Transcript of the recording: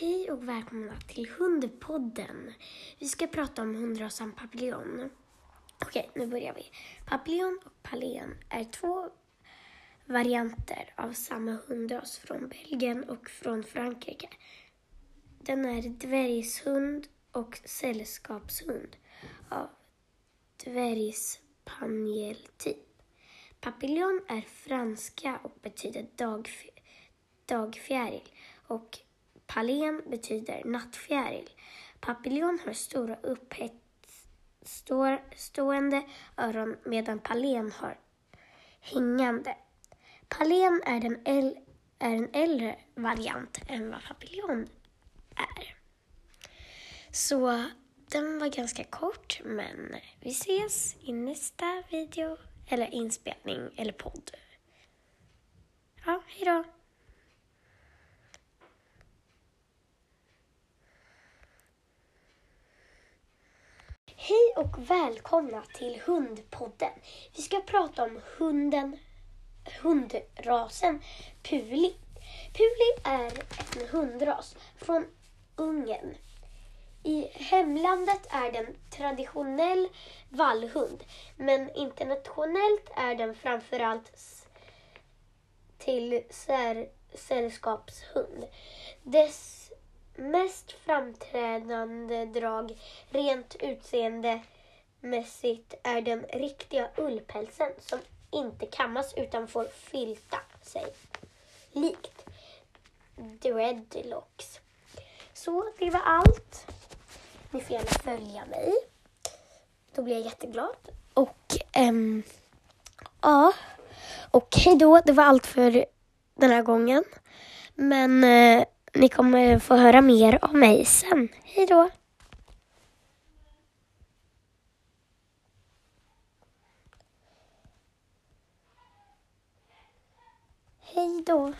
Hej och välkomna till Hundpodden. Vi ska prata om hundrasen papillon. Okej, nu börjar vi. Papillon och palen är två varianter av samma hundras från Belgien och från Frankrike. Den är dvärgshund och sällskapshund av dvärgspanieltyp. Papillon är franska och betyder dagf- dagfjäril och palen betyder nattfjäril. Papillon har stora uppstående öron medan palen har hängande. Palen är, den äl- är en äldre variant än vad papillon är. Så den var ganska kort, men vi ses i nästa video eller inspelning eller podd. Ja, hejdå då! Hej och välkomna till Hundpodden. Vi ska prata om hunden, hundrasen Puli. Puli är en hundras från Ungern. I hemlandet är den traditionell vallhund, men internationellt är den framförallt till sär, sällskapshund. Dess mest framträdande drag rent utseendemässigt är den riktiga ullpälsen som inte kammas utan får filta sig. Likt dreadlocks. Så det var allt. Ni får gärna följa mig. Då blir jag jätteglad. Och ehm, ja, och hej då. Det var allt för den här gången. Men eh, ni kommer få höra mer av mig sen. Hej då. Hej då.